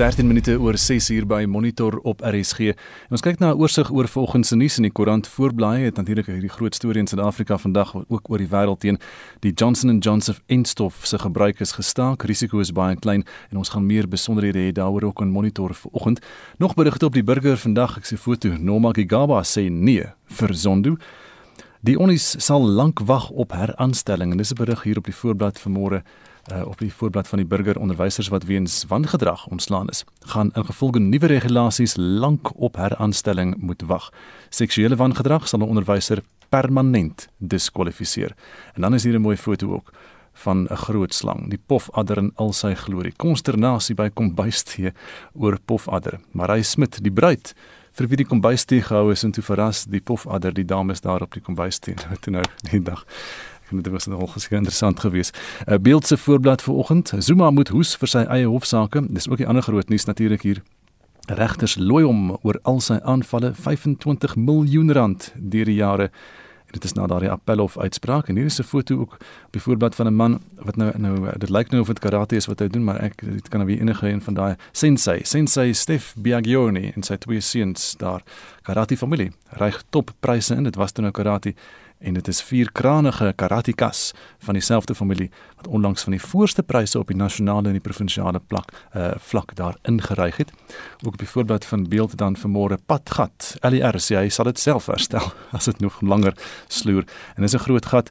13 minute oor 6 uur by Monitor op RSG. En ons kyk na 'n oorsig oor vanoggend se nuus in die koerant voorblaai. Het natuurlik hierdie groot storie in Suid-Afrika vandag ook oor die wêreld teen die Johnson & Johnson enstof se gebruik is gestaak. Risiko is baie klein en ons gaan meer besonderhede hê daaroor ook in Monitor vanoggend. Nog berigte op die burger vandag. Ek sien foto. Norma Gigaba sê nee vir Zondo. Die Onis sal lank wag op heraanstelling en dis 'n berig hier op die voorblad vanmôre uh, op die voorblad van die burger onderwysers wat weens wangedrag ontslaan is, gaan ingevolge nuwe regulasies lank op heraanstelling moet wag. Seksuele wangedrag sal 'n onderwyser permanent diskwalifiseer. En dan is hier 'n mooi foto ook van 'n groot slang, die pofadder in al sy glorie. Konsternasie by kombuistee oor pofadder. Marie Smit, die bruid vir wie die kombuistee gehou is en toe verras die pofadder die dames daar op die kombuistee toe nou die dag en dit was nogal gesien interessant geweest. 'n uh, Beeld se voorblad vir oggend. Zuma moet hoes vir sy eie hofsaake. Dis ook die ander groot nuus natuurlik hier. Regters looi hom oor al sy aanvalle 25 miljoen rand deur die jare. En dit is nou daardie appelhof uitspraak en hier is 'n foto ook op die voorblad van 'n man wat nou nou dit lyk nou of dit karate is wat hy doen maar ek dit kan nou enige een van daai sensei sensei Stef Biagioni en sy twee seuns daar karate familie ryg toppryse in dit was toe nou karate en dit is vier kranige karatikas van dieselfde familie wat onlangs van die voorste pryse op die nasionale en die provinsiale plak uh vlak daar ingeryg het. Ook op die voorblad van beeld dan vanmôre padgat. LER sê hy sal dit self herstel as dit nog langer sloer en dis 'n groot gat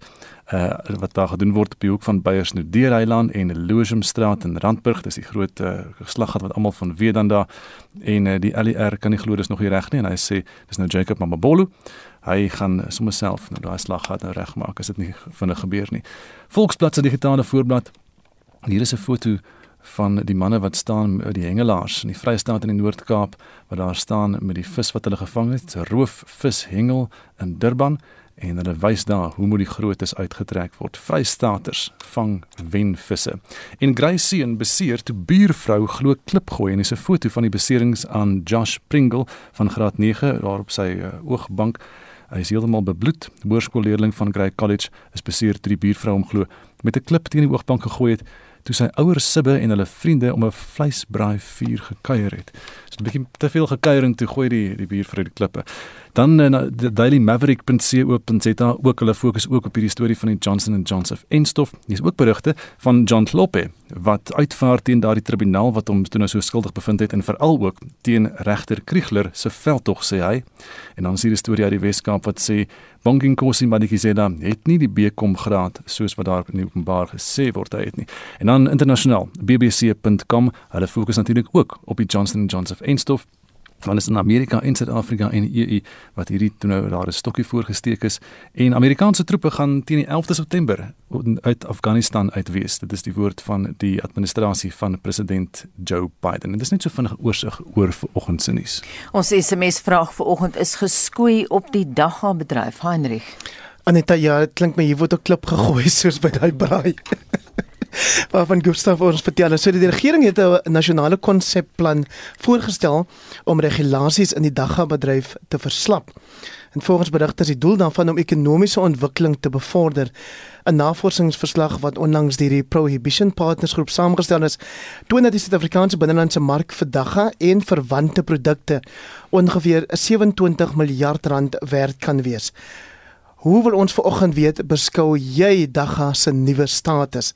uh wat daar gedoen word die hoek van Beyersnoddereiland en Losumstraat in Randburg. Dis die groot uh, geslaggat wat almal van weet dan daar en uh, die LER kan nie glo dis nog nie reg nie en hy sê dis nou Jacob Mamabolo hy gaan sommer self nou daai slag gehad nou regmaak as dit nie vinnig gebeur nie. Volksblad se digitale voorblad. Hier is 'n foto van die manne wat staan by die hengelaars in die Vrystaat in die Noord-Kaap wat daar staan met die vis wat hulle gevang het, roofvis hengel in Durban en hulle wys daar hoe moet die grootes uitgetrek word. Vrystaaters vang wenvisse. En Greysean beseer toe buurvrou glo klip gooi en dis 'n foto van die beserings aan Josh Pringle van graad 9 daar op sy uh, oogbank. Hy is heeltemal bebloed. Hoërskoolleerling van Grey College is beseer toe die buurvrou hom glo met 'n klip teen die oogbank gegooi het toe sy ouer sibbe en hulle vriende om 'n vleisbraai vuur gekuier het. So 'n bietjie te veel gekuiering toe gooi die die buurvrou die klippe. Dan uh, die Daily Maverick.co.za ook hulle fokus ook op hierdie storie van die Johnson & Johnson enstof. Hier is ook berigte van John Kloppe wat uitvaar teen daardie tribunaal wat hom toe nou so skuldig bevind het en veral ook teen regter Kriegler se veldtog sê hy. En dan is hier 'n storie uit die Weskaap wat sê Bonginkosi Madikizela het nie die BCom graad soos wat daar in openbaar gesê word hy het nie. En dan internasionaal bbc.com hulle fokus natuurlik ook op die Johnson & Johnson enstof van is in Amerika en Suid-Afrika en die EU wat hierdie toe nou daar 'n stokkie voorgesteek is en Amerikaanse troepe gaan teen die 11de September uit Afghanistan uitwees. Dit is die woord van die administrasie van president Joe Biden. En dit is net so vinnig oorsig oor vanoggend se nuus. Ons SMS vraag vanoggend is geskoei op die Dagga bedryf Heinrich. Aneta ja, dit klink my hier word 'n klip gegooi soos by daai braai. waarvan Gustav ons vertel. So die regering het 'n nasionale konsepplan voorgestel om regulasies in die dagbedryf te verslap. En volgens berigte is die doel daarvan om ekonomiese ontwikkeling te bevorder. 'n Navorsingsverslag wat onlangs deur die Prohibition Partners groep saamgestel is, toon dat die Suid-Afrikaanse binnelandse mark vir dagga en verwante produkte ongeveer 27 miljard rand werd kan wees. Hoe wil ons vanoggend weet beskou jy dagga se nuwe status?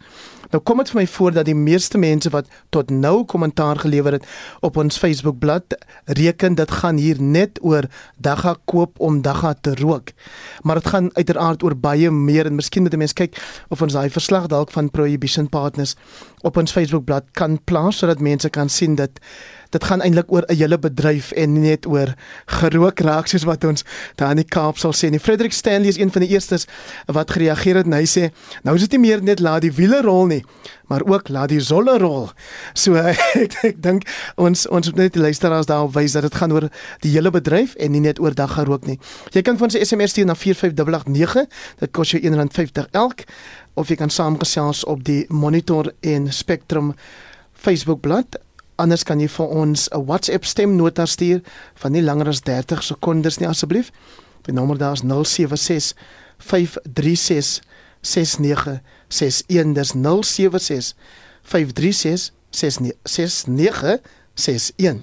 Nou kom dit vir my voor dat die meeste mense wat tot nou kommentaar gelewer het op ons Facebookblad reken dit gaan hier net oor dagga koop om dagga te rook. Maar dit gaan uiteraard oor baie meer en miskien moet mense kyk of ons daai verslag dalk van Prohibition Partners op ons Facebookblad kan plaas sodat mense kan sien dat dit gaan eintlik oor 'n hele bedryf en nie net oor gerook raak soos wat ons daar in die Kaap sal sê nie. Frederik Stanley is een van die eerstes wat gereageer het en hy sê nou is dit nie meer net laat die wiele rol nie, maar ook laat die solle rol. So ek ek dink ons ons moet net die luisteraars daarop wys dat dit gaan oor die hele bedryf en nie net oor dag gerook nie. Jy kan van sy SMS stuur na 45889. Dit kos jou R1.50 elk of jy kan saamgesels op die Monitor en Spectrum Facebookblad Anders kan jy vir ons 'n WhatsApp stemnota stuur van nie langer as 30 sekondes nie asseblief. Die nommer daar is 076 536 6961. Dis 076 536 6961.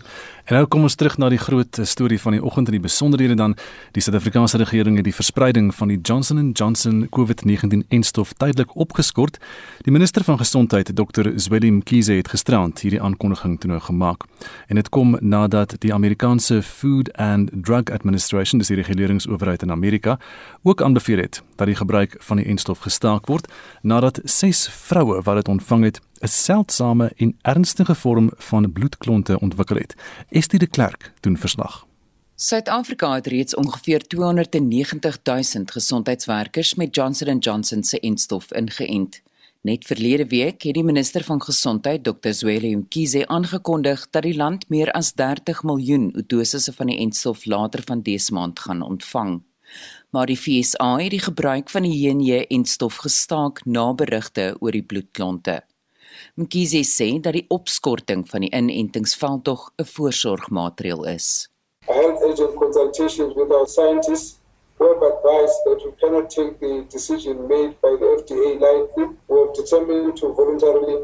0891104561. En nou kom ons terug na die groot storie van die oggend en die besonderhede dan die Suid-Afrikaanse regering het die verspreiding van die Johnson & Johnson COVID-19-enstof tydelik opgeskort. Die minister van gesondheid, Dr. Zweli Mkhize, het gisterand hierdie aankondiging toe nou gemaak. En dit kom nadat die Amerikaanse Food and Drug Administration, dis die reguleringsowerheid in Amerika, ook aanbeveel het dat die gebruik van die enstof gestaak word nadat 6 vroue wat dit ontvang het 'n seldsame en ernstige vorm van bloedklonte ontwikkel het. Estie de Klerk doen verslag. Suid-Afrika het reeds ongeveer 290 000 gesondheidswerkers met Johnson & Johnson se enstof ingeënt. Net verlede week het die minister van gesondheid, Dr. Zweli Mkhize, aangekondig dat die land meer as 30 miljoen dosisse van die enstof later van dese maand gaan ontvang. Maar die FSA het die gebruik van die JN-enstof gestaak na berigte oor die bloedklonte. Mkhize sê dat die opskorting van die inentingsveldtog 'n voorsorgmaatreël is. Health agent consultations with our scientists who have advised that we cannot take the decision made by the FDA lightly. We have determined to voluntarily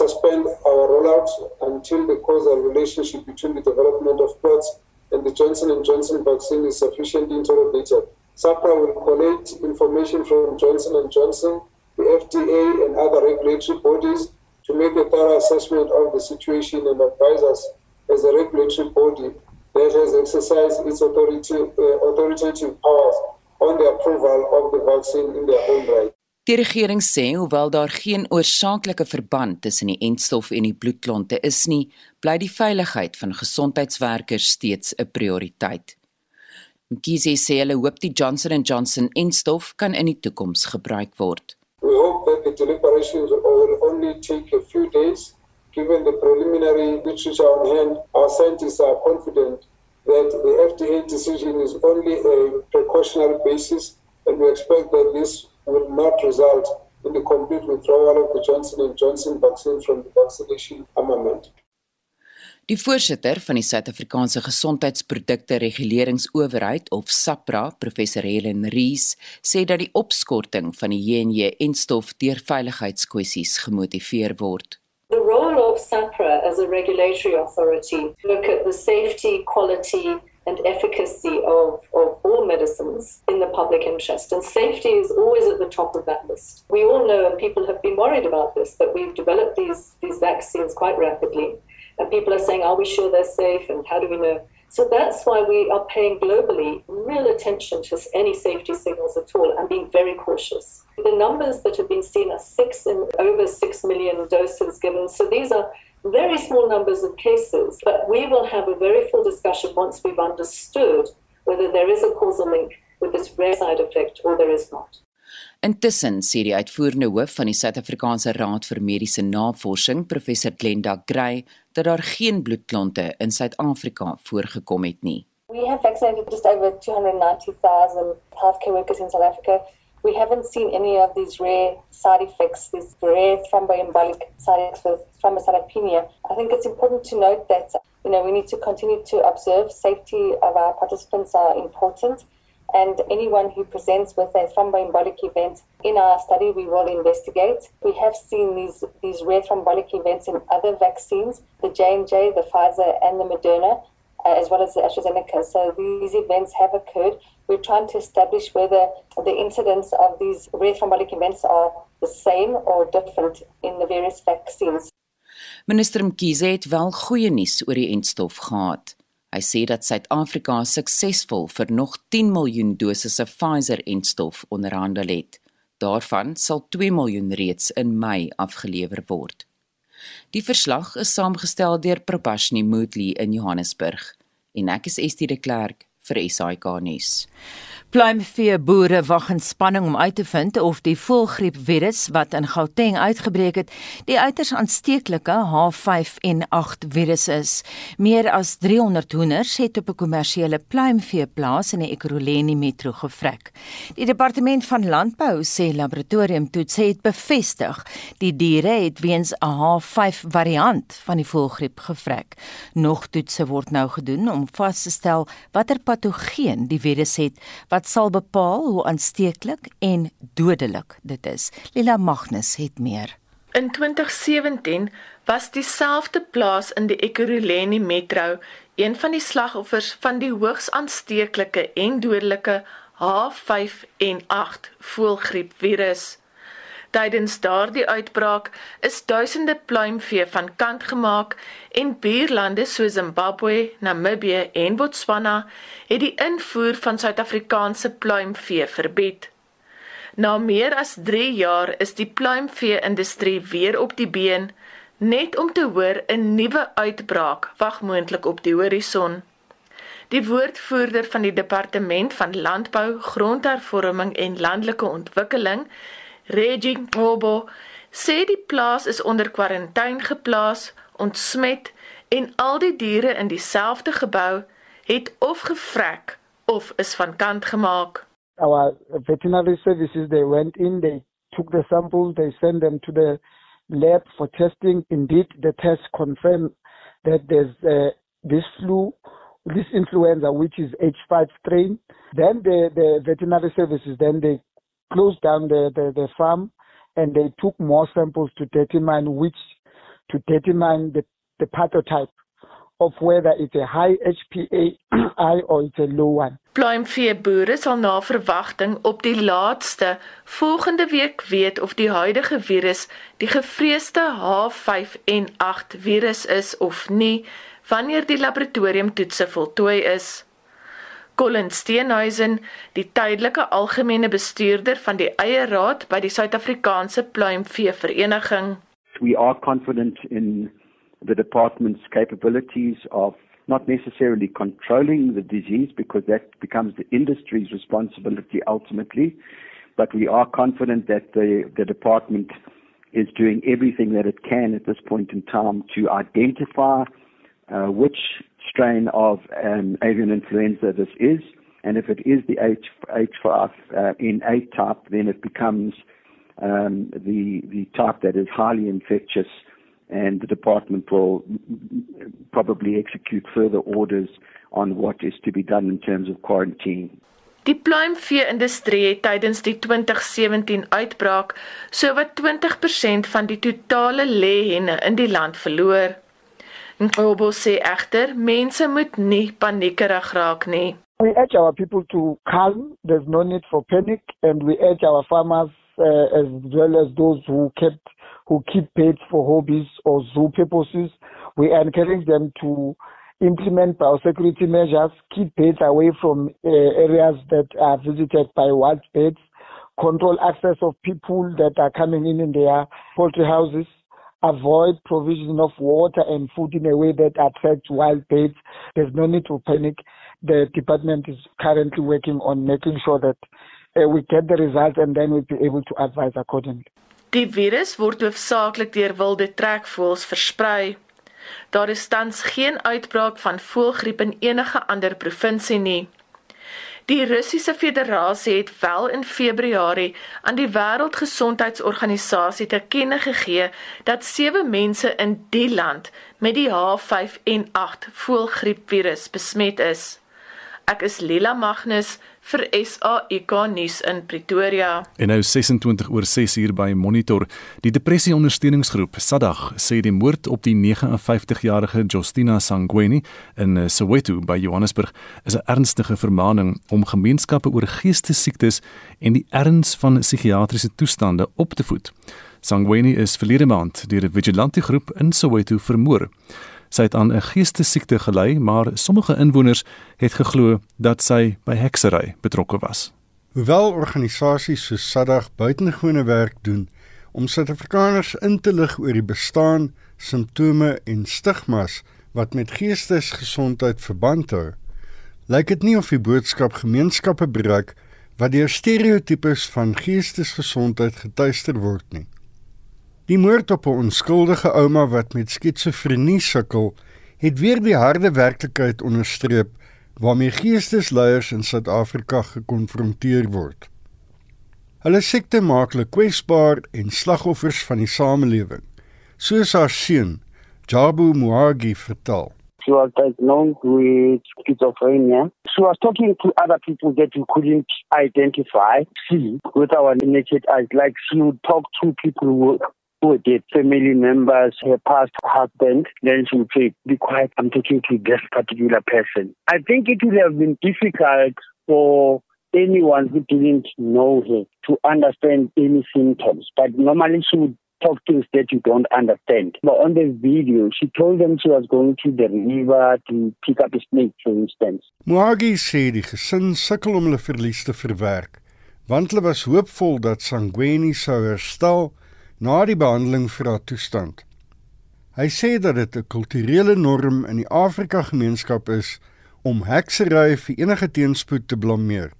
suspend our rollout until the causal relationship between the development of plots and the Johnson & Johnson vaccine is sufficiently interrogated. SAPRA will collect information from Johnson & Johnson, the FDA and other regulatory bodies to make a thorough assessment of the situation and advise us as a regulatory body that has exercised its authority, uh, authoritative powers on the approval of the vaccine in their own right. Die regering sê hoewel daar geen oorsaaklike verband tussen die entstof en die bloedklonte is nie, bly die veiligheid van gesondheidswerkers steeds 'n prioriteit. Mkhize sê hulle hoop die Johnson & Johnson entstof kan in die toekoms gebruik word. We hope that the deliberations will only take a few days. Given the preliminary literature on hand, our scientists are confident that the FDA decision is only a precautionary basis, and we expect that this will not result in the complete withdrawal of the Johnson & Johnson vaccine from the vaccination armament. Die voorsitter van die Suid-Afrikaanse Gesondheidsprodukte Reguleringsowerheid of SAPRA, professor Helen Rees, sê dat die opskorting van die JNJ en stof deur veiligheidskwessies gemotiveer word. The role of SAPRA as a regulatory authority look at the safety, quality and efficacy of, of all medicines in the public interest. And safety is always at the top of that list. We all know, and people have been worried about this, that we've developed these, these vaccines quite rapidly. And people are saying, are we sure they're safe? And how do we know? So that's why we are paying globally real attention to any safety signals at all and being very cautious. The numbers that have been seen are six in over six million doses given. So these are very small numbers of cases, but we will have a very full discussion once we've understood whether there is a causal link with this rare side effect or there is not. Intussen sê die uitvoerende hoof van die Suid-Afrikaanse Raad vir Mediese Navorsing, professor Glenda Gray, dat daar geen bloedklonte in Suid-Afrika voorgekom het nie. We have vaccinated just over 290,000 healthcare workers in South Africa. We haven't seen any of these rare side effects, these rare thromboembolic side effects with thrombocytopenia. I think it's important to note that you know we need to continue to observe safety of our participants are important. And anyone who presents with a thromboembolic event in our study we will investigate. We have seen these, these rare thrombotic events in other vaccines, the J&J, the Pfizer and the Moderna, uh, as well as the AstraZeneca. So these events have occurred. We're trying to establish whether the incidence of these rare thrombotic events are the same or different in the various vaccines. Minister Mkhize het wel goeie nuus oor die entstof gehad. Hy sê dat Suid-Afrika suksesvol vir nog 10 miljoen dosisse Pfizer-enstof onderhandel het. Daarvan sal 2 miljoen reeds in Mei afgelewer word. Die verslag is saamgestel deur Probashni Moodley in Johannesburg en ek is Estie de Klerk vir SAK nuus. Pluimvee boere wag in spanning om uit te vind of die voëlgriepvirus wat in Gauteng uitgebreek het, die uiters aansteeklike H5N8 virus is. Meer as 300 hoenders het op 'n kommersiële pluimveeplaas in die Ekurhuleni metro gevrek. Die departement van landbou sê laboratoriumtoets het bevestig die diere het weens 'n H5 variant van die voëlgriep gevrek. Nog toetse word nou gedoen om vas te stel watter patogeen die virus het wat wat sal bepaal hoe aansteeklik en dodelik dit is. Lila Magnus het meer. In 2017 was dieselfde plaas in die Ekurhuleni Metro een van die slagoffers van die hoogs aansteeklike en dodelike H5N8 voëlgriep virus. Tydens daardie uitbraak is duisende pluimvee van kant gemaak en buurlande soos Zimbabwe, Namibië en Botswana het die invoer van Suid-Afrikaanse pluimvee verbied. Na meer as 3 jaar is die pluimvee-industrie weer op die been, net om te hoor 'n nuwe uitbraak wag moontlik op die horison. Die woordvoerder van die Departement van Landbou, Grondhervorming en Landelike Ontwikkeling, Reggie Ngobo sê die plaas is onder kwarantyne geplaas, ontsmet en al die diere in dieselfde gebou het of gevrek of is van kant gemaak. Our veterinary services they went in, they took the samples, they sent them to the lab for testing. Indeed, the test confirmed that there's uh, this flu, this influenza, which is H5 strain. Then the, the veterinary services, then they closed down the, the, the farm and they took more samples to determine which, to determine the, the pathotype of whether it's a high HPA I or it's a low one. Pluimvee boere sal na verwagting op die laaste volgende week weet of die huidige virus die gevreesde H5N8 virus is of nie wanneer die laboratoriumtoetse voltooi is. Colin Steenhuisen, die tydelike algemene bestuurder van die eierraad by die Suid-Afrikaanse Pluimvee Vereniging. We are confident in the department's capabilities of not necessarily controlling the disease because that becomes the industry's responsibility ultimately, but we are confident that the, the department is doing everything that it can at this point in time to identify uh, which strain of um, avian influenza this is. And if it is the H, H5N8 uh, type, then it becomes um, the, the type that is highly infectious, and the department will probably execute further orders on what is to be done in terms of quarantine. Die pluimvee-industrie het tydens die 2017 uitbraak sowat 20% van die totale lêhenne in die land verloor. Ngobo sê egter mense moet nie paniekerig raak nie. We urge our people to calm. There's no need for panic and we urge our farmers uh, as well as those who kept who keep pets for hobbies or zoo purposes. We encourage them to implement biosecurity measures, keep pets away from uh, areas that are visited by wild pets, control access of people that are coming in in their poultry houses avoid provision of water and food in a way that attracts wild birds. There's no need to panic. The department is currently working on making sure that uh, we get the results and then we'll be able to advise accordingly. Die virus word hoofsaaklik deur wilde trekvoëls versprei. Daar is tans geen uitbraak van voëlgriep in enige ander provinsie nie. Die Russiese Federasie het wel in Februarie aan die Wêreldgesondheidsorganisasie te kenne gegee dat sewe mense in die land met die H5N8 voëlgriepvirus besmet is. Ek is Lila Magnus vir SAIK nuus in Pretoria. En nou 26 oor 6 uur by Monitor. Die depressie ondersteuningsgroep SADAG sê die moord op die 59-jarige Justina Sangweni in Soweto by Johannesburg is 'n ernstige vermaaning om gemeenskappe oor geestesiektes en die erns van psigiatriese toestande op te voed. Sangweni is verlede maand deur 'n vigilante groep in Soweto vermoor. Sy het aan 'n geestesiekte gely, maar sommige inwoners het geglo dat sy by heksery betrokke was. Hoewel organisasies so SADAG buitengewone werk doen om Suid-Afrikaners in te lig oor die bestaan, simptome en stigmas wat met geestesgesondheid verband hou, lyk dit nie of die boodskap gemeenskappe bereik wat deur stereotypes van geestesgesondheid getuister word nie. Die moord op 'n onskuldige ouma wat met skitsofrenie sukkel, het weer die harde werklikheid onderstreep waarmee geestesleiers in Suid-Afrika gekonfronteer word. Hulle siekte maak hulle kwesbaar en slagoffers van die samelewing, soos haar seun, Jabu Muagi vertel. She was diagnosed with schizophrenia. She was talking to other people that we couldn't identify, see, with our naked eyes. Like she would talk to people who who did family members, her past husband, then she would say, Be quiet, I'm talking to this particular person. I think it would have been difficult for anyone who didn't know her to understand any symptoms. But normally she would talk things that you don't understand. But on the video, she told them she was going to the river to pick up a snake, for instance. Mwagi sê die gesin sukkel om hulle verlies te verwerk, want hulle was hoopvol dat Sangweni sou herstel na die behandeling vir haar toestand. Hy sê dat dit 'n kulturele norm in die Afrika gemeenskap is om heksery vir enige teenspoed te blameer,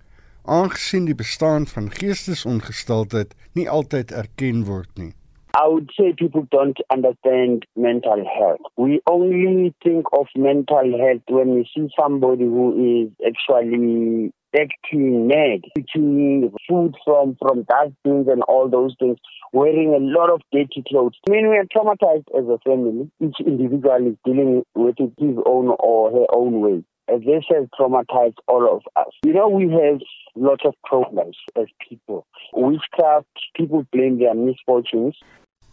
aangesien die bestaan van geestesongesteldheid nie altyd erken word nie. I would say people don't understand mental health. We only think of mental health when we see somebody who is actually acting mad, eating food from, from dustbins and all those things, wearing a lot of dirty clothes. When we are traumatized as a family, each individual is dealing with it his own or her own way. This has traumatized all of us. You know, we have lots of problems as people. Witchcraft, people blame their misfortunes.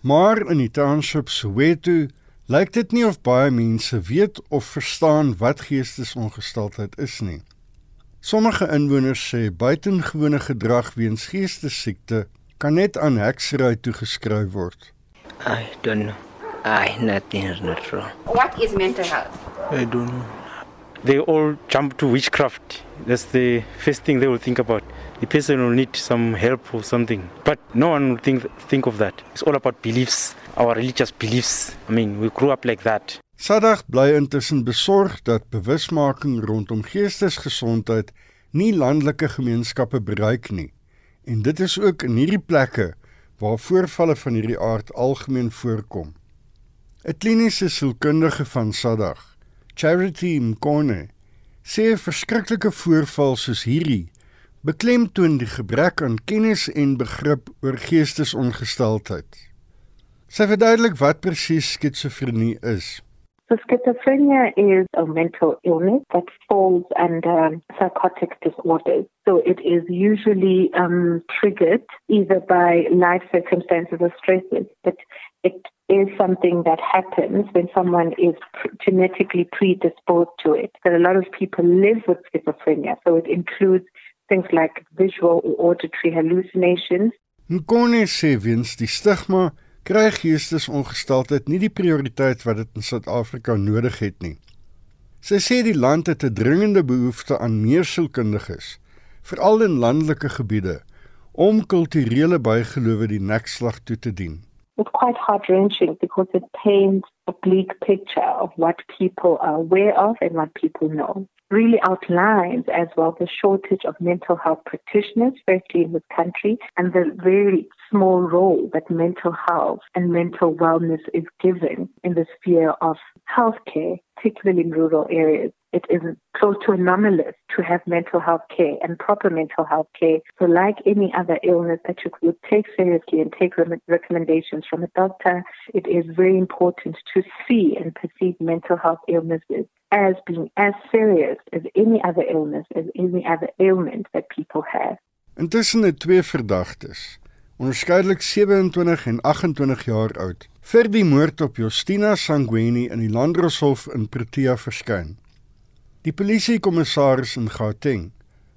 Maar in die township Soweto lyk dit nie of baie mense weet of verstaan wat geestesongesteldheid is nie. Sommige inwoners sê buitengewone gedrag weens geestesiekte kan net aan heksery toegeskryf word. I don't know. I nothing is not wrong. What is mental health? I don't know. They all jump to witchcraft. That's the first thing they will think about. The person will need some help or something. But no one will think think of that. It's all about beliefs, our religious beliefs. I mean, we grew up like that. Sadag bly intussen besorg dat bewusmaking rondom geestesgesondheid nie landelike gemeenskappe bereik nie. En dit is ook in hierdie plekke waar voorvalle van hierdie aard algemeen voorkom. 'n Kliniese sielkundige van Sadag, Charity Mkone, sê 'n verskriklike voorval soos hierdie beklemtoon die gebrek aan kennis en begrip oor geestesongesteldheid. Sy verduidelik wat presies skizofrenie is. So schizophrenia is a mental illness that falls under psychotic disorders. So it is usually um, triggered either by life circumstances or stresses, but it is something that happens when someone is genetically predisposed to it. So a lot of people live with schizophrenia. So it includes things like visual or auditory hallucinations. Nkone sê wins die stigma kry geestesongesteldheid nie die prioriteit wat dit in Suid-Afrika nodig het nie. Sy sê die land het 'n dringende behoefte aan meer sielkundiges, veral in landelike gebiede, om kulturele bygelowe die nekslag toe te dien. It's quite heart-wrenching because it paints a bleak picture of what people are aware of and what people know. really outlines as well the shortage of mental health practitioners, firstly in this country, and the very small role that mental health and mental wellness is given in the sphere of healthcare, particularly in rural areas. It is close to anomalous to have mental health care and proper mental health care. So, like any other illness that you would take seriously and take recommendations from a doctor, it is very important to see and perceive mental health illnesses as being as serious as any other illness, as any other ailment that people have. Intussen het twee verdagtes, onderskeidelik 27 en 28 jaar oud, vir die moord op Justina Sangweni in die Landdroshof in Protea verskyn. Die polisiekommissaris in Gauteng,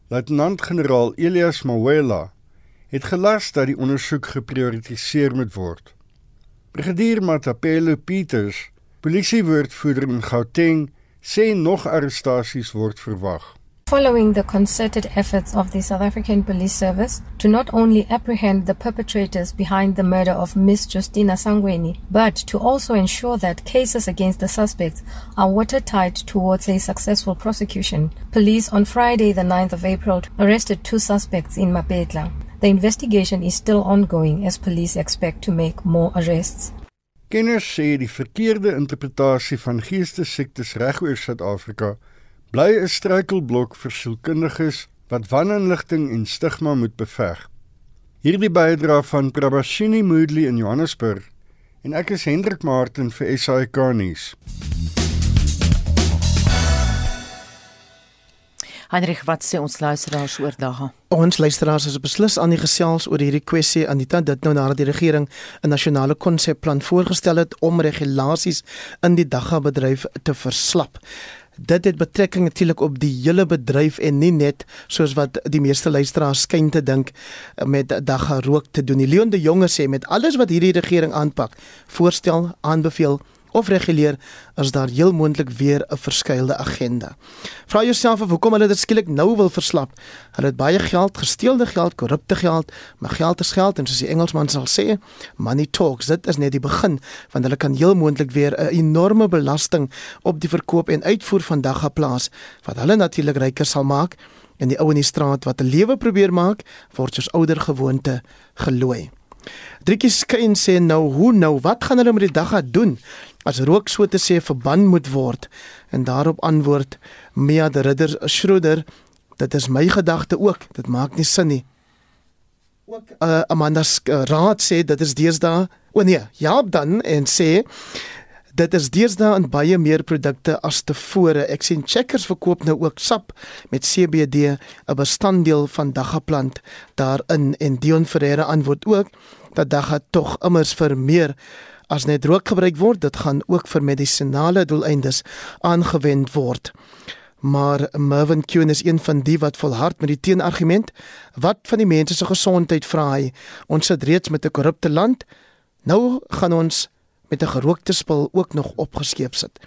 luitenant-generaal Elias Mawela, het gelas dat die ondersoek geprioritiseer moet word. Brigadier Matapelo Peters, polisiewoordvoerder in Gauteng, sê nog arrestasies word verwag. Following the concerted efforts of the South African Police Service to not only apprehend the perpetrators behind the murder of Miss Justina Sangweni, but to also ensure that cases against the suspects are watertight towards a successful prosecution, police on Friday, the 9th of April, arrested two suspects in Mapetla. The investigation is still ongoing as police expect to make more arrests. Kenners sê die verkeerde interpretasie van geestesiektes regoor Suid-Afrika bly 'n struikelblok vir sielkundiges wat waninligting en stigma moet beveg. Hierdie bydra van Prabashini Moodley in Johannesburg en ek is Hendrik Martin vir SAK nuus. Heinrich, wat sê ons luisteraars oor dae? Ons luisteraars is beslis aan die gesels oor hierdie kwessie Anita dit nou nadat die regering 'n nasionale konsepplan voorgestel het om regulasies in die dagga bedryf te verslap dit het betrekking natuurlik op die hele bedryf en nie net soos wat die meeste luisteraars skyn te dink met dagga rook te doen. Die Leon de Jonge sê met alles wat hierdie regering aanpak, voorstel, aanbeveel of reguleer as daar heel moontlik weer 'n verskeidelde agenda. Vra jouself of hoekom hulle dit skielik nou wil verslap. Hulle het baie geld, gesteelde geld, korrupte geld, maar geld is geld en soos die Engelsman sal sê, money talks. Dit is net die begin want hulle kan heel moontlik weer 'n enorme belasting op die verkoop en uitvoer van dagga plaas wat hulle natuurlik ryker sal maak en die ou in die straat wat 'n lewe probeer maak, word soos ouer gewoonte gelooi. Driekie skyn sê nou hoe nou wat gaan hulle met die dagga doen as rook so te sê verban moet word en daarop antwoord Mia de Ridder Schroeder dit is my gedagte ook dit maak nie sin nie. Ook uh, Amanda uh, Raad sê dit is deesdae o nee ja dan en sê dit is deesdae in baie meer produkte as tevore. Ek sien Checkers verkoop nou ook sap met CBD 'n bestanddeel van daggaplant daarin. En Dion Ferreira antwoord ook dat dagga tog immers vir meer as net rook gebruik word, dit gaan ook vir medisinale doeleindes aangewend word. Maar Mervin Kuhn is een van die wat volhard met die teenargument. Wat van die mense se gesondheid vra hy? Ons sit reeds met 'n korrupte land. Nou gaan ons met 'n gerookte spul ook nog opgeskeep sit.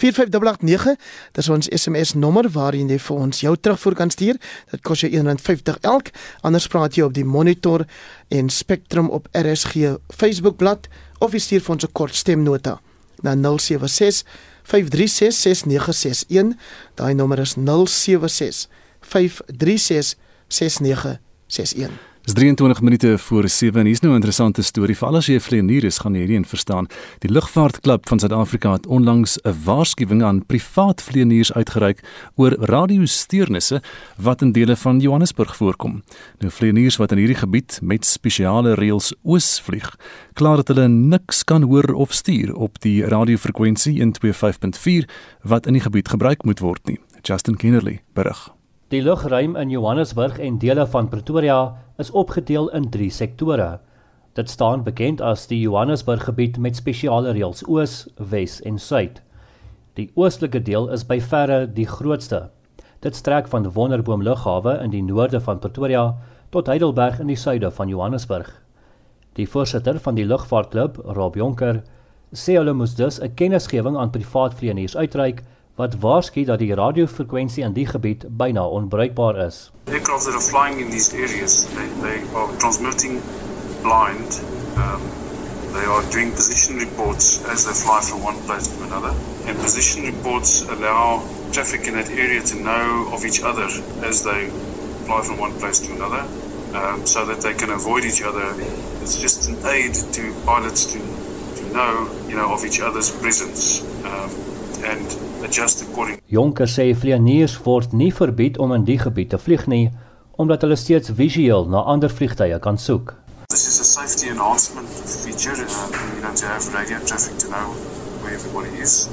45889, dis ons SMS nommer waarin jy vir ons jou terugvoer kan stuur. Dit kos jou R1.50 elk. Anders praat jy op die Monitor en Spectrum op RSG Facebookblad of jy stuur vir ons 'n kort stemnota na 076 536 6961. Daai nommer is 076 536 6961. Dis 23 minute voor 7 en hier's nou 'n interessante storie. Veral as jy 'n vlieënier is, gaan jy hierdie een verstaan. Die Lugvaartklub van Suid-Afrika het onlangs 'n waarskuwing aan privaat vlieëniers uitgereik oor radiosteurnisse wat in dele van Johannesburg voorkom. Nou vlieëniers wat in hierdie gebied met spesiale reëls oos vlieg, klaar dat hulle niks kan hoor of stuur op die radiofrekwensie 125.4 wat in die gebied gebruik moet word nie. Justin Kennerly berig. Die lugruim in Johannesburg en dele van Pretoria is opgedeel in 3 sektore. Dit staan bekend as die Johannesburg gebied met spesiale reëls oos, wes en suid. Die oostelike deel is by verre die grootste. Dit strek van Wonderboom Lughawe in die noorde van Pretoria tot Heidelberg in die suide van Johannesburg. Die voorsitter van die lugvaartklub, Rob Jonker, sê hulle moes dus 'n kennisgewing aan privaat vlieëniers uitreik wat waarsku dat die radiofrekwensie in die gebied byna onbruikbaar is. Aircraft that are flying in these areas, they, they are transmitting blind. Um, they are doing position reports as they fly from one place to another. And position reports allow traffic in that area to know of each other as they fly from one place to another. Um, so that they can avoid each other. It's just an aid to pilots to, to know, you know, of each other's presence. Um, and adjust according. Jonker sê vlieëniers word nie verbied om in die gebied te vlieg nie omdat hulle steeds visueel na ander vliegtye kan soek. This is a safety enhancement feature uh, you know to have radio traffic to know where everybody is.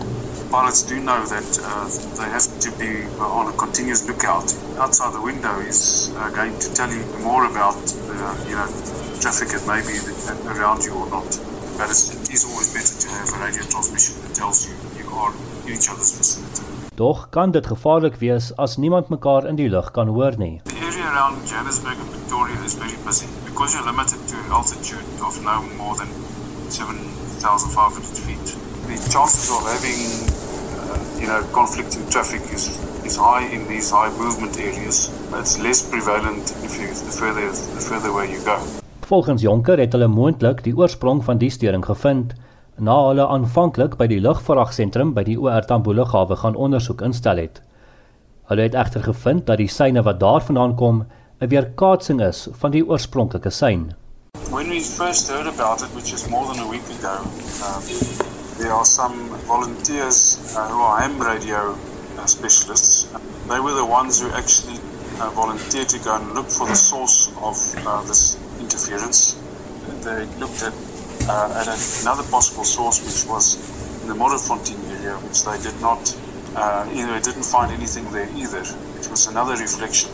Pilots do know that uh, they have to be on a continuous lookout. Outside the window is uh, going to tell you more about uh, you know traffic that may be around you or not. But it is always better to have a radio transmission that tells you you are each other's vicinity. Doch kan dit gevaarlik wees as niemand mekaar in die lug kan hoor nie. The area around Johannesburg and Pretoria is very busy because you're limited to altitude of no more than 7,500 feet. The chances of having uh, you know conflicting traffic is is high in these high movement areas. It's less prevalent if you the further the further away you go. Volgens Jonker het hulle moontlik die oorsprong van die storing gevind na hulle aanvanklik by die lugvraagsentrum by die OR Tambo lughawe gaan ondersoek instel het. Hulle het egter gevind dat die syne wat daarvandaan kom 'n weerkaatsing is van die oorspronklike sein. When we first heard about it, which is more than a week ago, um, there are some volunteers uh, who are ham radio uh, specialists. They were the ones who actually uh, volunteered to go and look for the source of uh, this interference. They looked at uh, at another possible source, which was in the Modderfontein area, which they did not, uh, you know, didn't find anything there either. it was another reflection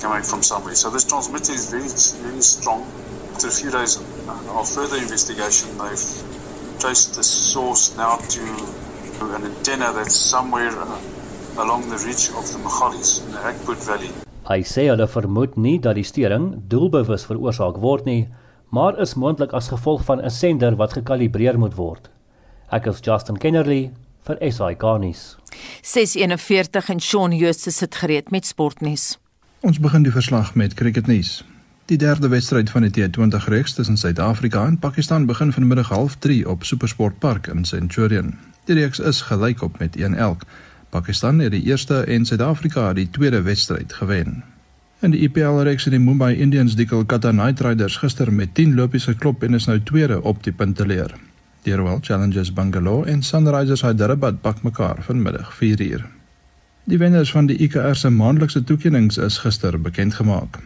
coming from somewhere. So this transmitter is very, very strong. After a few days of further investigation, they've traced the source now to an antenna that's somewhere uh, along the ridge of the Magalies in the Akbut Valley. Hy sê hulle vermoed nie dat die stering doelbewus veroorsaak word nie, maar is moontlik as gevolg van 'n sender wat gekalibreer moet word. Ek is Justin Kennerly vir SI Garnis. 641 en Shaun Jooste sit gereed met sportnuus. Ons begin die verslag met cricketnuus. Die derde wedstryd van die T20 reeks tussen Suid-Afrika en Pakistan begin vanmiddag 0:30 op SuperSport Park in Centurion. Die reeks is gelyk op met 1-1. Pakistan het die eerste en Suid-Afrika die tweede wedstryd gewen. In die IPL reeks het die Mumbai Indians die Kolkata Knight Riders gister met 10 lopies geklop en is nou tweede op die punteleer. Die Royal Challengers Bangalore en Sunrisers Hyderabad pak mekaar vanmiddag 4uur. Die wenners van die ICR se maandelikse toekenninge is gister bekend gemaak.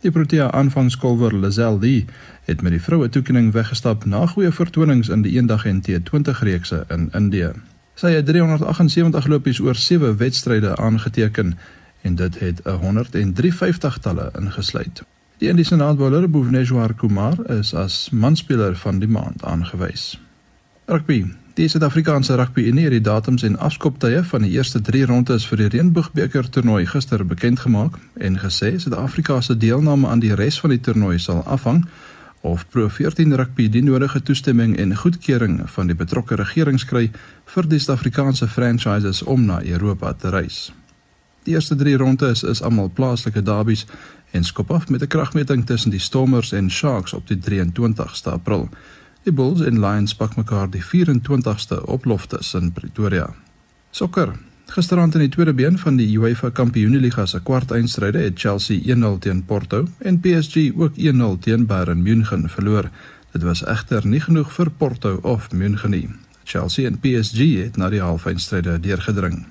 Die Protea aanvangskolwer Lazelle Lee het met die vroue toekenning weggestap na goeie vertonings in die eendag en T20 reekse in Indië. Sy het 378 lopies oor 7 wedstryde aangeteken en dit het 153 talle ingesluit. Die Indiese naadbouler Bhuvneshwar Kumar is as manspeler van die maand aangewys. Rugby. Die Suid-Afrikaanse Rugby Unie het die datums en afskoptye van die eerste 3 rondes vir die Reënboogbeker toernooi gister bekend gemaak en gesê Suid-Afrika se deelname aan die res van die toernooi sal afhang of Pro 14 Rugby die nodige toestemming en goedkeuring van die betrokke regerings kry vir die Suid-Afrikaanse franchises om na Europa te reis. Eerste 3 rondes is almal plaaslike derbies en skop af met 'n kragmeting tussen die Stormers en Sharks op die 23ste April. Die Bulls en Lions pak mekaar die 24ste op Loftus in Pretoria. Sokker. Gisterand in die tweede been van die UEFA Kampioenligga se kwartfinale het Chelsea 1-0 teen Porto en PSG ook 1-0 teen Bayern München verloor. Dit was egter nie genoeg vir Porto of München nie. Chelsea en PSG het na die halffinale deurgedring.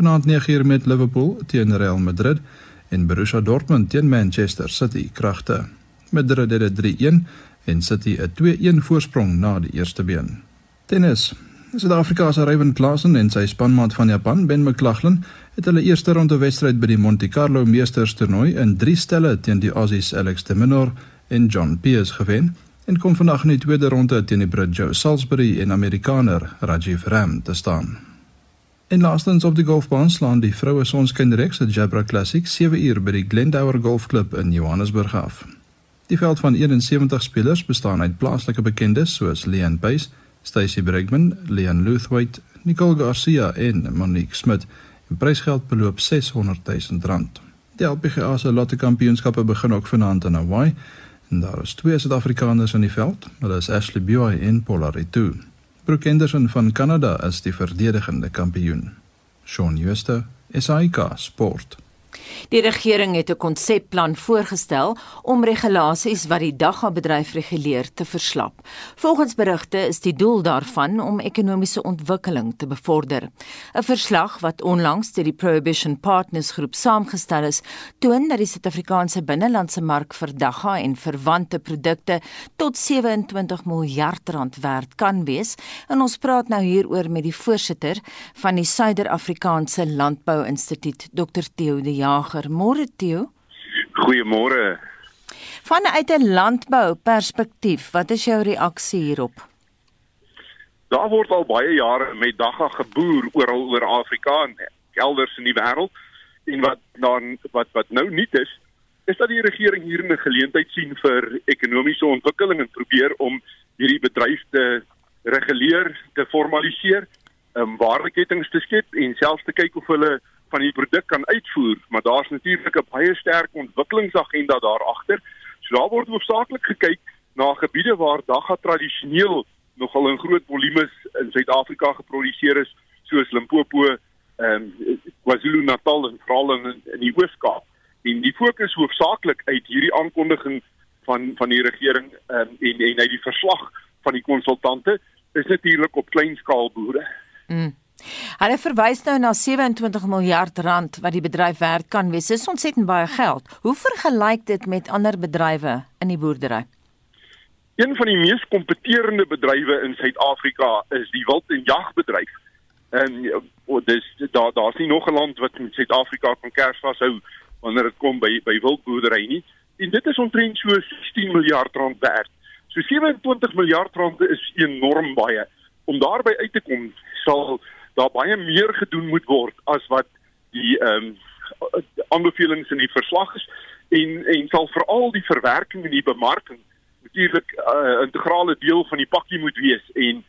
Vanaand 9uur met Liverpool teen Real Madrid en Borussia Dortmund teen Manchester City kragte. Madrid het 3-1 en City 'n 2-1 voorsprong na die eerste been. Tennis. Suid-Afrika se Ryan Klassen en sy spanmaat van Japan, Ben McLaughlin, het hulle eerste ronde wedstryd by die Monte Carlo Meesters toernooi in 3 stelle teen die Aussies Alex de Minaur en John Peers gewen en kom vandag in die tweede ronde teen die Brit Joe Salisbury en Amerikaner Rajiv Ram te staan. En laastens op die golfbaan slaan die vroue sonskynreeks se Jabra Classic 7 uur by die Glendower Golfklub in Johannesburg af. Die veld van 71 spelers bestaan uit plaaslike bekendes soos Leon Pace, Stacey Bregman, Leon Luthwaite, Nicole Garcia en Monique Smit. Die prysgeld beloop 600 000 rand. Die LPGA se Lotte Kampioenskappe begin ook vanaand in Hawaii en daar is twee Suid-Afrikaners in die veld. Hulle is Ashley Buy en Paula Ritu. Brooke Henderson van Kanada is die verdedigende kampioen. Shaun Schuster, SAK Sport. Die regering het 'n konsepplan voorgestel om regulasies wat die daggabedryf reguleer te verslap. Volgens berigte is die doel daarvan om ekonomiese ontwikkeling te bevorder. 'n Verslag wat onlangs deur die Prohibition Partners groep saamgestel is, toon dat die Suid-Afrikaanse binnelandse mark vir dagga en verwante produkte tot 27 miljard rand werd kan wees. En ons praat nou hieroor met die voorsitter van die Suider-Afrikaanse Landbou Instituut, Dr. Theo de Jager. Môre Theo. Goeiemôre. Vanuit 'n landbou perspektief, wat is jou reaksie hierop? Daar word al baie jare met dagga geboer oral oor Afrika en elders in die wêreld. En wat dan wat wat nou nuut is, is dat die regering hier 'n geleentheid sien vir ekonomiese ontwikkeling en probeer om hierdie bedryf te reguleer, te formaliseer, um, waardeketings te skep en selfs te kyk of hulle van die produk kan uitvoer, maar daar's natuurlik 'n baie sterk ontwikkelingsagenda daar agter. So daar word hoofsaaklik gekyk na gebiede waar dagga tradisioneel nogal in groot volumes in Suid-Afrika geproduseer is, soos Limpopo, ehm um, KwaZulu-Natal en veral in, in die Oos-Kaap. En die fokus hoofsaaklik uit hierdie aankondiging van van die regering um, en en uit die verslag van die konsultante is natuurlik op kleinskaal boere. Mm. Hulle verwys nou na 27 miljard rand wat die bedryf werd kan wees. Dis ontsettend baie geld. Hoe vergelyk dit met ander bedrywe in die boerdery? Een van die mees kompeterende bedrywe in Suid-Afrika is die wild en jagbedryf. En oh, dis daar daar's nie nog 'n land wat met Suid-Afrika kan kers vashou wanneer dit kom by by wildboerdery nie. En dit is omtrent so 16 miljard rand werd. So 27 miljard rand is enorm baie. Om daarby uit te kom, sal daar baie meer gedoen moet word as wat die ehm um, aanbevelings in die verslag is en en sal veral die verwerking en die bemarking natuurlik 'n uh, integrale deel van die pakkie moet wees. En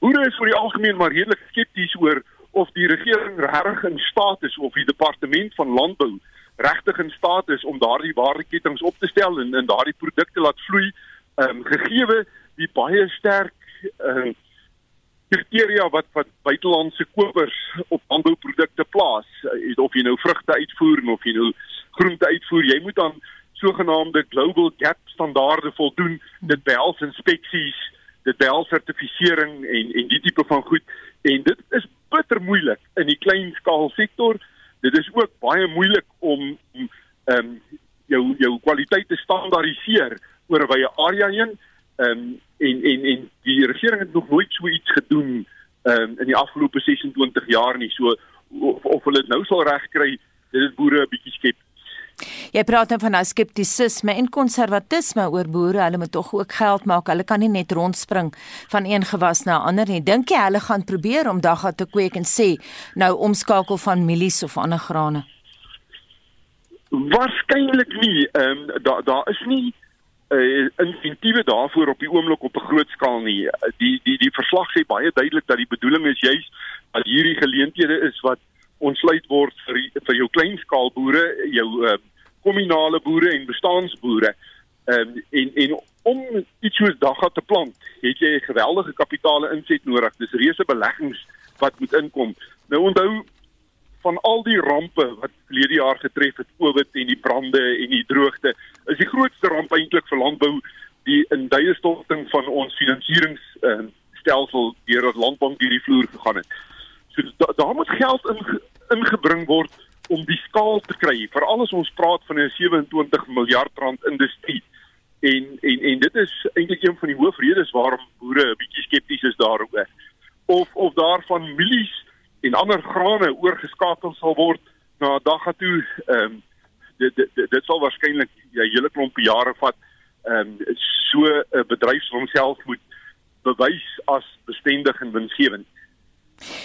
boere is vir die algemeen maar redelik skepties oor of die regering regtig in staat is of die departement van landbou regtig in staat is om daardie waardeketings op te stel en en daardie produkte laat vloei. Ehm um, gegee die baie sterk ehm uh, kriteria wat wat buitelandse kopers op landbouprodukte plaas. Of jy nou vrugte uitvoer of jy nou groente uitvoer jy moet dan sogenaamde global gap standaarde voldoen. Dit behels inspeksies dit behels sertifisering en en die tipe van goed. En dit is bitter moeilik in die klein skaal sektor. Dit is ook baie moeilik om ehm um, jou jou kwaliteit te standaardiseer oor 'n wye area heen. Ehm um, en en en die regering het nog nooit so iets gedoen um, in die afgelope 26 jaar nie so of, of hulle dit nou sal regkry dit is boere 'n bietjie skep Jy praat nou van nou skeptisisme en konservatisme oor boere. Hulle moet tog ook geld maak. Hulle kan nie net rondspring van een gewas na 'n ander nie. Dink jy hulle gaan probeer om dagga te kweek en sê nou omskakel van mielies of ander grane? Waarskynlik nie. Ehm um, daar daar is nie uh, insentiewe daarvoor op die oomblik op 'n groot skaal nie. Die die die verslag sê baie duidelik dat die bedoeling is juis dat hierdie geleenthede is wat ontsluit word vir vir jou kleinskaalboere, jou uh, kommunale boere en bestaansboere. Ehm um, en en om iets soos dagga te plant, het jy 'n geweldige kapitale inset nodig. Dis reuse beleggings wat moet inkom. Nou onthou van al die rampe wat verlede jaar getref het, COVID en die brande en die droogte, is die grootste ramp eintlik vir landbou die in duie storting van ons finansierings ehm uh, deur dat landbank hierdie vloer gegaan het. So da, daar moet geld in ingebring word om die skaal te kry. Veral as ons praat van 'n 27 miljard rand industrie. En en en dit is eintlik een van die hoofredes waarom boere 'n bietjie skepties is daaroor. Of of daarvan mielies en ander grane oorgeskakel sal word na dagga toe. Ehm um, dit, dit dit dit sal waarskynlik 'n ja, hele klomp jare vat. Ehm um, so 'n bedryf vir homself moet bewys as bestendig en winsgewend.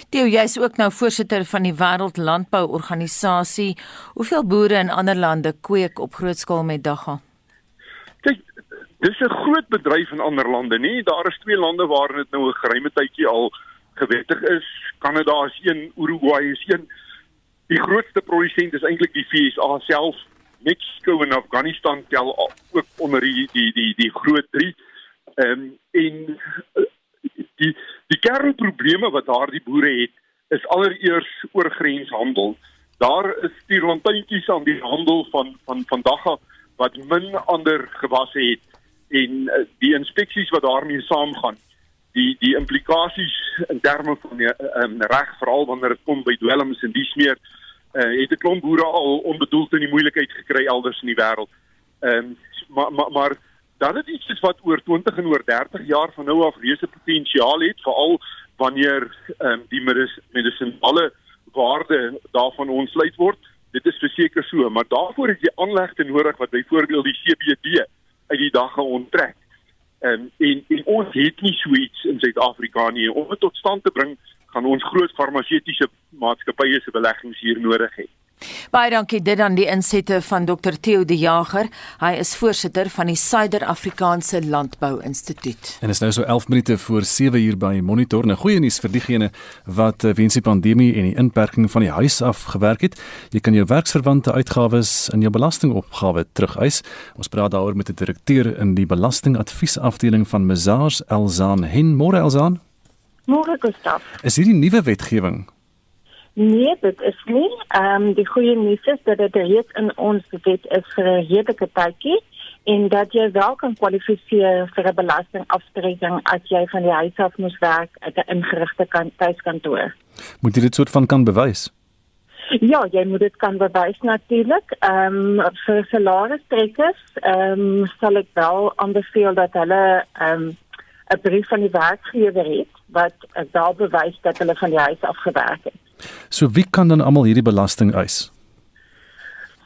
Theo, jy's ook nou voorsitter van die Wêreld Landbou Organisasie. Hoeveel boere in ander lande kweek op groot skaal met dagga? Kyk, dis 'n groot bedryf in ander lande, nê? Daar is twee lande waar dit nou 'n geruime tydjie al gewettig is. Kanada is een, Uruguay is een. Die grootste produsent is eintlik die VSA self. Mexico en Afghanistan tel ook onder die die die die groot 3. Ehm um, en die die kernprobleme wat daardie boere het is allereers oor grenshandel. Daar is die rondtuintjies aan die handel van van vandag wat min ander gewasse het en uh, die inspeksies wat daarmee saamgaan. Die die implikasies in terme van die um, reg veral wanneer dit kom by dwelms en dies meer uh, het 'n klomp boere al onbedoeld in die moeilikheid gekry elders in die wêreld. Ehm um, maar maar maar dat dit iets wat oor 20 en oor 30 jaar van nou af reuse potensiaal het veral wanneer ehm um, die medisinale waarde daarvan ontsluit word dit is verseker so maar daarvoor het jy aanlegte nodig wat byvoorbeeld die CBD uit die dag geonttrek um, en en ons het nie so iets in Suid-Afrika nie. Om dit tot stand te bring gaan ons groot farmaseutiese maatskappye se beleggings hier nodig hê Baie dankie dit aan die insette van Dr Theo De Jager. Hy is voorsitter van die Suider-Afrikaanse Landbou Instituut. En is nou so 11 minute voor 7 uur by Monitor. 'n nou, Goeie nuus vir diegene wat eh, weens die pandemie en die inperking van die huis af gewerk het. Jy kan jou werksverwante uitgawes in jou belastingopgawe terugeis. Ons praat daaroor met die direkteur in die belastingadviesafdeling van Mazars Elzaan. Hen môre Elzaan. Môre Gustaf. Is hierdie nuwe wetgewing Nee, dit is nie. Ehm um, die goeie nuus is dat dit reeds in ons wet is vir 'n redelike tydjie en dat jy wel kan kwalifiseer vir 'n belastingaftrekking as jy van die huis af moet werk at 'n ingerigte tuiskantoor. Moet jy dit soort van kan bewys? Ja, jy moet dit kan bewys natuurlik. Ehm um, vir salaris trekkers, ehm um, sal ek wel aanbeveel dat hulle ehm um, 'n brief van die werkgewer het wat daar bewys dat hulle van die huis af gewerk het. So wie kan dan almal hierdie belasting eis?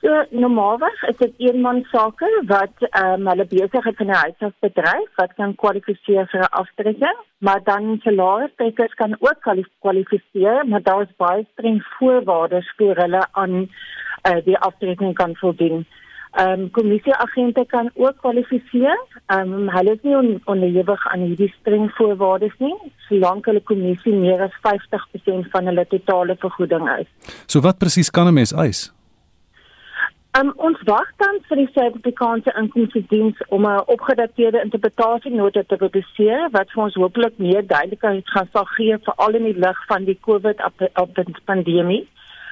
So normaalweg is dit eenman sake wat ehm um, hulle besigheid in 'n huishoudbedryf wat kan kwalifiseer vir 'n aftrekking, maar dan salarisstrekkers kan ook kwalifiseer, maar daar is baie streng voorwaardes vir hulle aan uh, die aftrekking kan voldoen. Ehm um, kommissieagente kan ook kwalifiseer. Ehm um, hulle is nie on, onderhewig aan hierdie streng voorwaardes nie, solank hulle kommissie meer as 50% van hulle totale vergoeding eis. So wat presies kan 'n mens eis? Um, ons wag dan vir die Suid-Afrikaanse Inkomstediens om 'n opgedateerde interpretasienota te publiseer wat vir ons hopelik meer duidelikheid gaan sal gee veral in die lig van die COVID-pandemie.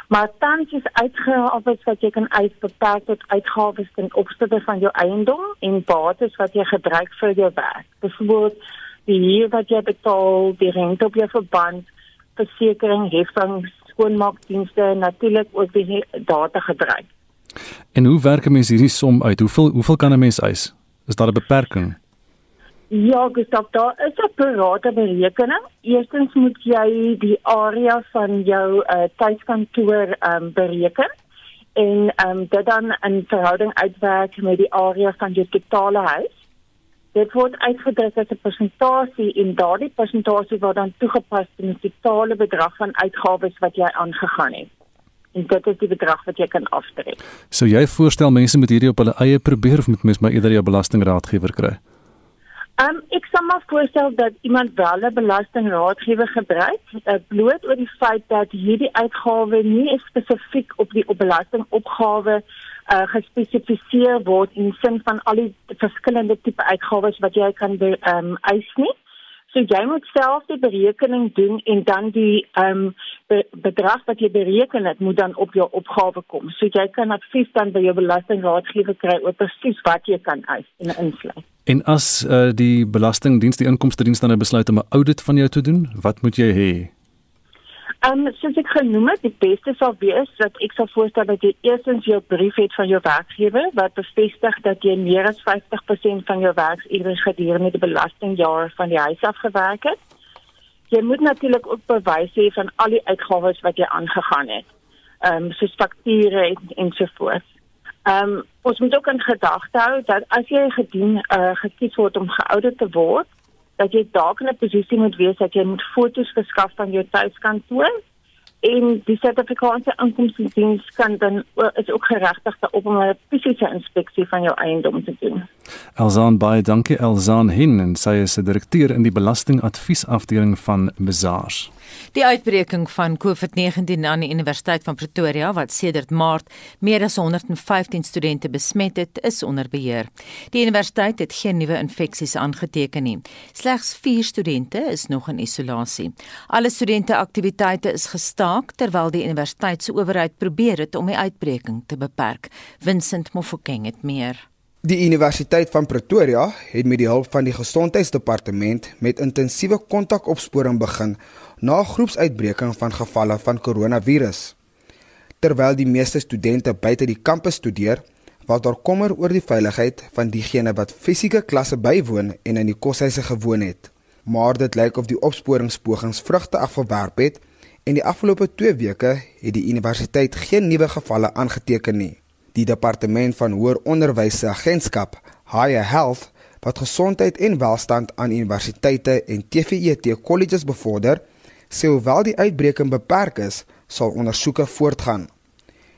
Maar tans is uitgawes wat jy kan uitbeperk tot uitgawes ten opsigte van jou eiendom en bates wat jy gebruik vir jou werk. Byvoorbeeld die huur wat jy betaal, die rente op jou verband, versekerings, heffings, skoonmaakdienste, natuurlik ook die data gebruik. En hoe werk 'n mens hierdie som uit? Hoeveel hoeveel kan 'n mens eis? Is daar 'n beperking? Ja, Gustav, daar is 'n parate berekening. Eerstens moet jy die area van jou uh, tuiskantoor um, bereken en um, dit dan in verhouding uitwerk met die area van jou totale huis. Dit word uitgedruk as 'n persentasie en daardie persentasie word dan toegepas in die totale bedrag van uitgawes wat jy aangegaan het en dit is die bedrag wat jy kan aftrek. So jy voorstel mense moet hierdie op hulle eie probeer of moet mens maar eerder jou belastingraadgewer kry? Um, ek sal maar voorstel dat iemand wel 'n belastingraadgewer gebruik, uh, bloot oor die feit dat hierdie uitgawe nie spesifiek op die op belastingopgawe uh, gespesifiseer word in sin van al die verskillende tipe uitgawes wat jy kan ehm um, eis nie. So jy moet self die berekening doen en dan die ehm um, be bedrag wat jy bereken het moet dan op jou opgawe kom. So jy kan advies dan by jou belastingraadgewer kry oor presies wat jy kan eis en insluit. En as uh, die belastingdiens die inkomste diens dan besluit om 'n audit van jou te doen, wat moet jy hê? Ehm um, soos ek genoem het, die beste sal wees dat ek sal voorstel dat jy eerstens jou brief het van jou werkgewer wat bevestig dat jy meer as 50% van jou werksure gedurende die belastingjaar van die huis af gewerk het. Jy moet natuurlik ook bewys hê van al die uitgawes wat jy aangegaan het. Ehm um, soos fakture en ensovoorts. Ehm um, ons moet ook in gedagte hou dat as jy gedien uh, gekies word om geaudit te word, dat jy dalk in 'n posisie moet wees dat jy moet foto's verskaf van jou tuiskantoor en die Suid-Afrikaanse Inkomstediens kan dan is ook geregtig om 'n fisiese inspeksie van jou eiendom te doen. Elzaan baie dankie Elzaan Hin en sy is 'n direkteur in die belastingadviesafdeling van Bazaars. Die uitbreking van COVID-19 aan die Universiteit van Pretoria wat sedert Maart meer as 115 studente besmet het, is onder beheer. Die universiteit het geen nuwe infeksies aangeteken nie. Slegs 4 studente is nog in isolasie. Alle studenteaktiwiteite is gestaak terwyl die universiteitsowerheid probeer het om die uitbreking te beperk. Vincent Mofokeng het meer. Die Universiteit van Pretoria het met die hulp van die Gesondheidsdepartement met intensiewe kontakopsporing begin na groepsuitbreking van gevalle van koronavirus. Terwyl die meeste studente buite die kampus studeer, was daar kommer oor die veiligheid van diegene wat fisieke klasse bywoon en in die koshuise gewoon het. Maar dit lyk of die opsporingspogings vrugte afgewerp het en die afgelope 2 weke het die universiteit geen nuwe gevalle aangeteken nie. Die departement van hoër onderwys se agentskap, Higher Health, wat gesondheid en welstand aan universiteite en TVET colleges bevorder, sê hoewel die uitbreking beperk is, sal ondersoeke voortgaan.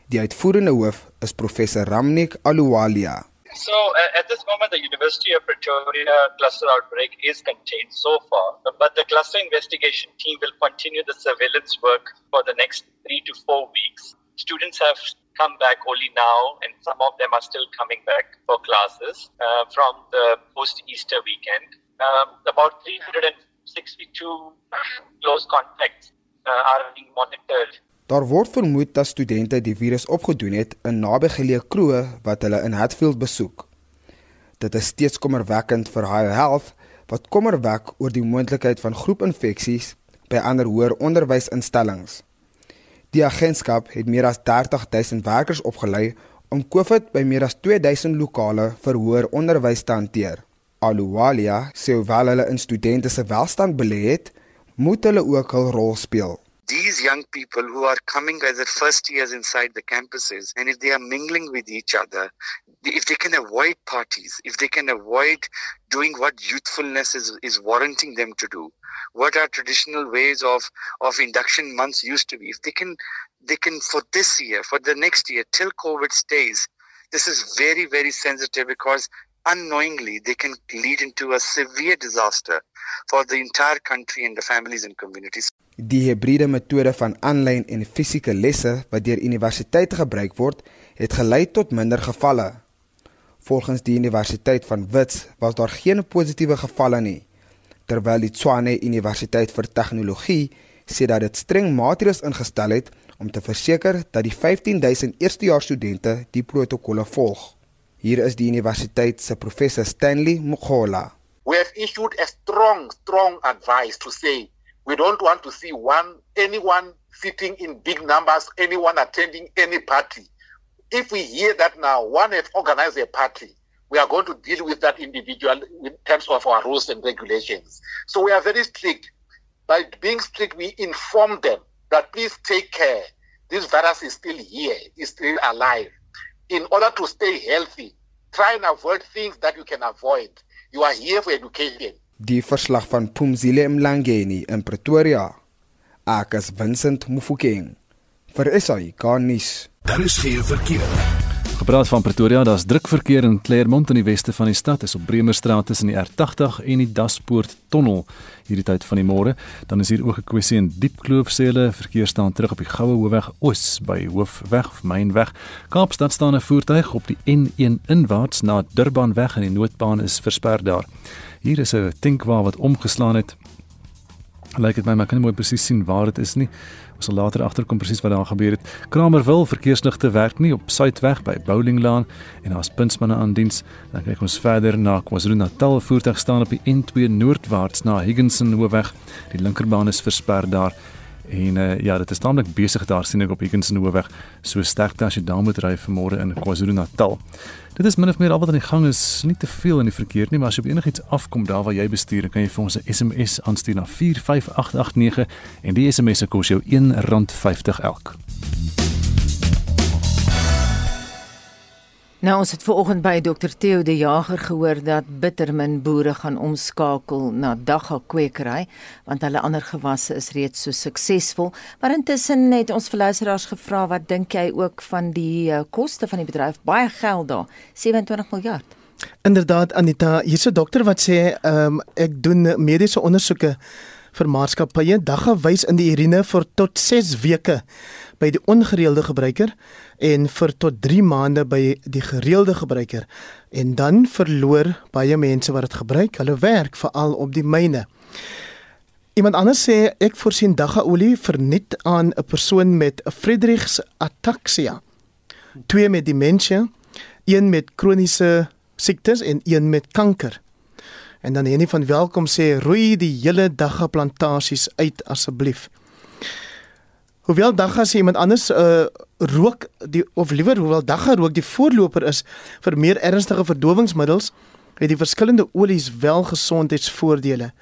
Die uitvoerende hoof is professor Ramnik Aluwalia. So at this moment, the University of Pretoria cluster outbreak is contained so far, but the cluster investigation team will continue the surveillance work for the next three to four weeks. Students have come back only now, and some of them are still coming back for classes uh, from the post Easter weekend. Um, about 362 close contacts uh, are being monitored. Daar word vermoed dat studente die virus opgedoen het in nabygeleë kroë wat hulle in Hatfield besoek. Dit is steeds kommerwekkend vir Higher Health wat kommer wek oor die moontlikheid van groepinfeksies by ander hoër onderwysinstellings. Die agentskap het meer as 30000 werkers opgelei om COVID by meer as 2000 lokale vir hoër onderwys te hanteer. Aluwalia sê hoewel hulle in studente se welstand belê het, moet hulle ook hul rol speel. These young people who are coming as their first years inside the campuses, and if they are mingling with each other, if they can avoid parties, if they can avoid doing what youthfulness is, is warranting them to do, what our traditional ways of, of induction months used to be, if they can, they can for this year, for the next year, till COVID stays, this is very, very sensitive because unknowingly they can lead into a severe disaster for the entire country and the families and communities. Die hibriede metode van aanlyn en fisieke lesse wat deur universiteite gebruik word, het gelei tot minder gevalle. Volgens die Universiteit van Wits was daar geen positiewe gevalle nie, terwyl die Tshwane Universiteit vir Tegnologie sê dat dit streng maatreëls ingestel het om te verseker dat die 15000 eerstejaars studente die protokolle volg. Hier is die universiteit se professor Stanley Mukhola. We have issued a strong strong advice to say we don't want to see one anyone sitting in big numbers anyone attending any party. If we hear that now one has organized a party we are going to deal with that individual in terms of our rules and regulations. So we are very strict. By being strict we inform them that please take care. This virus is still here is still alive. In order to stay healthy try and avoid things that you can avoid. You are here for education Die verslag van Pumzile Mlangeni in Pretoria. Ek is Vincent Mufokeng vir SAI Garnis. Daar is geen verkeer. Gepraat van Pretoria, daar's druk verkeer in Claremont in die weste van die stad, is op Bremerstraat tussen die R80 en die Daspoort tonnel hierdie tyd van die môre. Dan is hier ook 'n kwessie in Diepkloof sê hulle verkeer staan terug op die Goue Hoofweg Oos by Hoofweg of Mainweg. Kaapstad staan 'n voertuig op die N1 inwaarts na Durbanweg en die noodbaan is versper daar. Hier is 'n tankwa wat omgeslaan het. Lyk dit my maar kan nie mooi presies sien waar dit is nie. Ons sal later agterkom presies wat daar gebeur het. Kramerville verkeersligte werk nie op Suidweg by Bowlinglaan en daar's puntsmanne aan diens. Dan kyk ons verder na KwaZulu-Natal voertuig staan op die N2 noordwaarts na Higginson Hoofweg. Die linkerbaan is versper daar. En uh, ja, dit is tamelik besig daar sien ek op Higginson Hoofweg. So sterk as jy daar moet ry vanmôre in KwaZulu-Natal. Dit is min of meer al wat aan die gang is, nie te veel in die verkeer nie, maar as jy op enigiets afkom daar waar jy bestuur, kan jy vir ons 'n SMS aanstuur na 45889 en die SMS se kos jou R1.50 elk. Nou ons het vanoggend by Dr Theo de Jager gehoor dat bittermin boere gaan omskakel na dagga kwekery want hulle ander gewasse is reeds so suksesvol. Maar intussen het ons verluisteraars gevra wat dink jy ook van die uh, koste van die bedryf? Baie geld daar, 27 miljard. Inderdaad Anita, hier's 'n dokter wat sê um, ek doen mediese ondersoeke vir maatskappye dagga wys in die urine vir tot 6 weke by die ongereelde gebruiker en vir tot 3 maande by die gereelde gebruiker en dan verloor baie mense wat dit gebruik hulle werk veral op die myne. Iemand anders sê ek voorsien daggaolie verniet aan 'n persoon met 'n Friedrichs ataxia. Twee met demensie, een met kroniese siektes en een met kanker. En dan Henny van Welkom sê roei die hele dagga plantasies uit asseblief. Hoewel dagga sê iemand anders uh rook die of liewer hoewel dagga rook die voorloper is vir meer ernstige verdowingsmiddels, het die verskillende olies wel gesondheidsvoordele.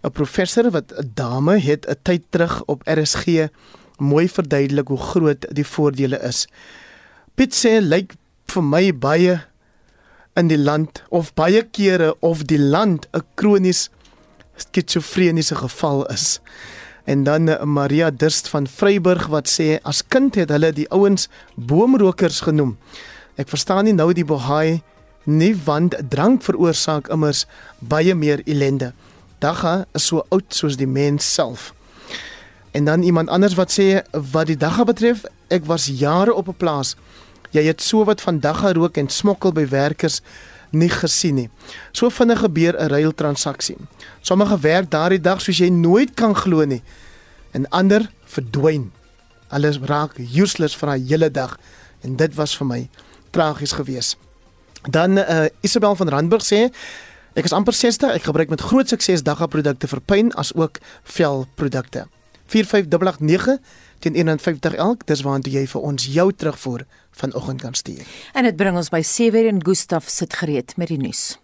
'n Professor wat 'n dame het 'n tyd terug op RSG mooi verduidelik hoe groot die voordele is. Piet sê lyk vir my baie in die land of baie kere of die land 'n kronies skizofreniese geval is. En dan uh, Maria Durst van Vryburg wat sê as kind het hulle die ouens boomrokers genoem. Ek verstaan nie nou die bohaai nie want drank veroorsaak immers baie meer ellende. Dagga is so oud soos die mens self. En dan iemand anders wat sê wat die dagga betref, ek was jare op 'n plaas. Jy het so wat van dagga rook en smokkel by werkers nie gesien nie. So vinnig gebeur 'n ruil transaksie. Sommige werk daardie dag soos jy nooit kan glo nie. En ander verdwyn. Alles raak useless vir 'n hele dag en dit was vir my tragies geweest. Dan uh, Isabel van Randburg sê ek is amper 60, ek gebruik met groot sukses dagga produkte vir pyn as ook velprodukte. 4589 teen 51 elk, dis waartoe jy vir ons jou terugvoer vanoggend kan stuur. En dit bring ons by Sewer en Gustaf sit gereed met die nuus.